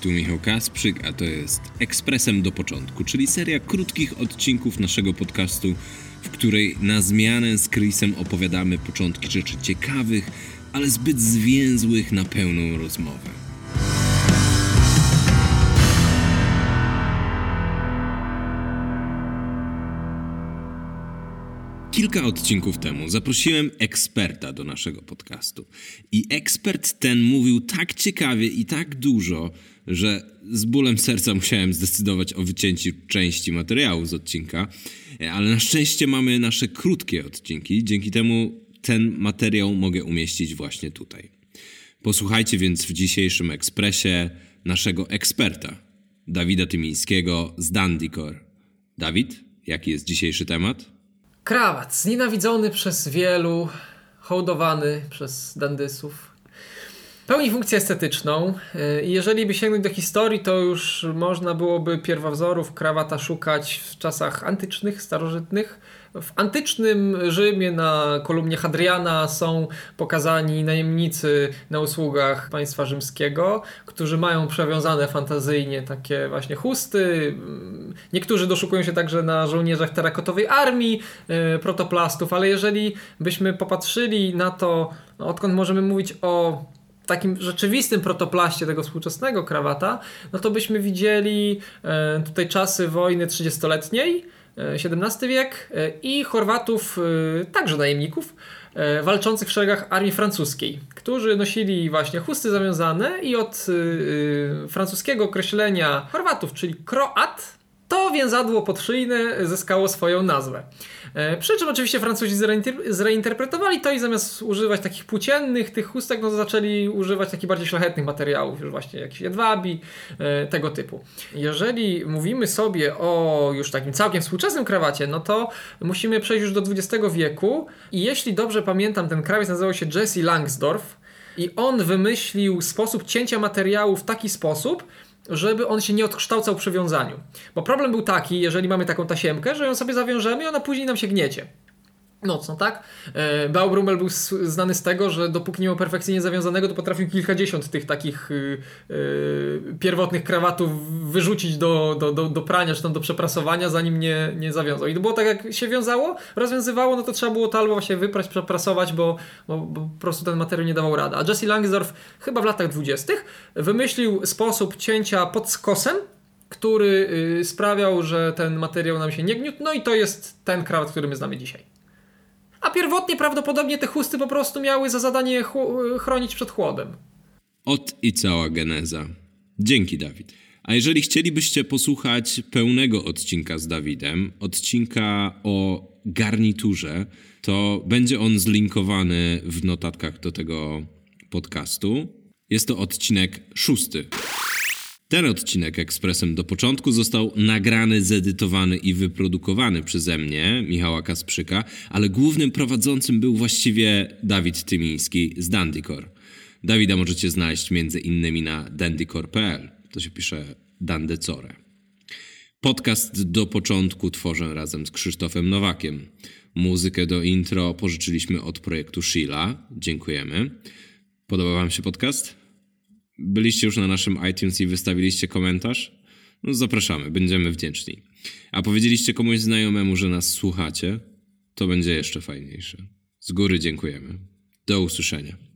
tu Michał Kasprzyk, a to jest Ekspresem do początku, czyli seria krótkich odcinków naszego podcastu, w której na zmianę z Chrisem opowiadamy początki rzeczy ciekawych, ale zbyt zwięzłych na pełną rozmowę. Kilka odcinków temu zaprosiłem eksperta do naszego podcastu. I ekspert ten mówił tak ciekawie i tak dużo, że z bólem serca musiałem zdecydować o wycięciu części materiału z odcinka. Ale na szczęście mamy nasze krótkie odcinki, dzięki temu ten materiał mogę umieścić właśnie tutaj. Posłuchajcie więc w dzisiejszym ekspresie naszego eksperta, Dawida Tymińskiego z Dandikor. Dawid, jaki jest dzisiejszy temat? Krawat, znienawidzony przez wielu, hołdowany przez dandysów. Pełni funkcję estetyczną y, i jeżeli by sięgnąć do historii, to już można byłoby pierwowzorów krawata szukać w czasach antycznych, starożytnych. W antycznym Rzymie na kolumnie Hadriana są pokazani najemnicy na usługach państwa rzymskiego, którzy mają przewiązane fantazyjnie takie właśnie chusty. Niektórzy doszukują się także na żołnierzach terakotowej armii, yy, protoplastów, ale jeżeli byśmy popatrzyli na to, no, odkąd możemy mówić o takim rzeczywistym protoplaście tego współczesnego krawata, no to byśmy widzieli e, tutaj czasy wojny 30-letniej, XVII wiek e, i Chorwatów, e, także najemników, walczących w szeregach armii francuskiej, którzy nosili właśnie chusty zawiązane i od francuskiego określenia Chorwatów, czyli kroat, to więzadło podszyjne zyskało swoją nazwę. E, przy czym oczywiście Francuzi zreinterpretowali to i zamiast używać takich płóciennych tych chustek, no zaczęli używać takich bardziej szlachetnych materiałów, już właśnie jakiś jedwabi, e, tego typu. Jeżeli mówimy sobie o już takim całkiem współczesnym krawacie, no to musimy przejść już do XX wieku i jeśli dobrze pamiętam, ten krawiec nazywał się Jesse Langsdorff i on wymyślił sposób cięcia materiału w taki sposób, żeby on się nie odkształcał przy wiązaniu. Bo problem był taki, jeżeli mamy taką tasiemkę, że ją sobie zawiążemy i ona później nam się gniecie nocno, tak? E, Baubrummel był znany z tego, że dopóki nie miał perfekcyjnie zawiązanego, to potrafił kilkadziesiąt tych takich y, y, pierwotnych krawatów wyrzucić do, do, do, do prania, czy tam do przeprasowania, zanim nie, nie zawiązał. I to było tak, jak się wiązało, rozwiązywało, no to trzeba było to albo właśnie wyprać, przeprasować, bo, bo, bo po prostu ten materiał nie dawał rady. A Jesse Langsdorff chyba w latach dwudziestych wymyślił sposób cięcia pod skosem, który y, sprawiał, że ten materiał nam się nie gniótł, no i to jest ten krawat, który my znamy dzisiaj. A pierwotnie prawdopodobnie te chusty po prostu miały za zadanie chronić przed chłodem. Ot i cała geneza. Dzięki, Dawid. A jeżeli chcielibyście posłuchać pełnego odcinka z Dawidem, odcinka o garniturze, to będzie on zlinkowany w notatkach do tego podcastu. Jest to odcinek szósty. Ten odcinek ekspresem do początku został nagrany, zedytowany i wyprodukowany przeze mnie, Michała Kasprzyka, ale głównym prowadzącym był właściwie Dawid Tymiński z Dandykor. Dawida możecie znaleźć między innymi na dandykor.pl. To się pisze Dandecore. Podcast do początku tworzę razem z Krzysztofem Nowakiem. Muzykę do intro pożyczyliśmy od projektu Sheila. Dziękujemy. Podoba Wam się podcast? Byliście już na naszym iTunes i wystawiliście komentarz, no zapraszamy, będziemy wdzięczni. A powiedzieliście komuś znajomemu, że nas słuchacie, to będzie jeszcze fajniejsze. Z góry dziękujemy. Do usłyszenia.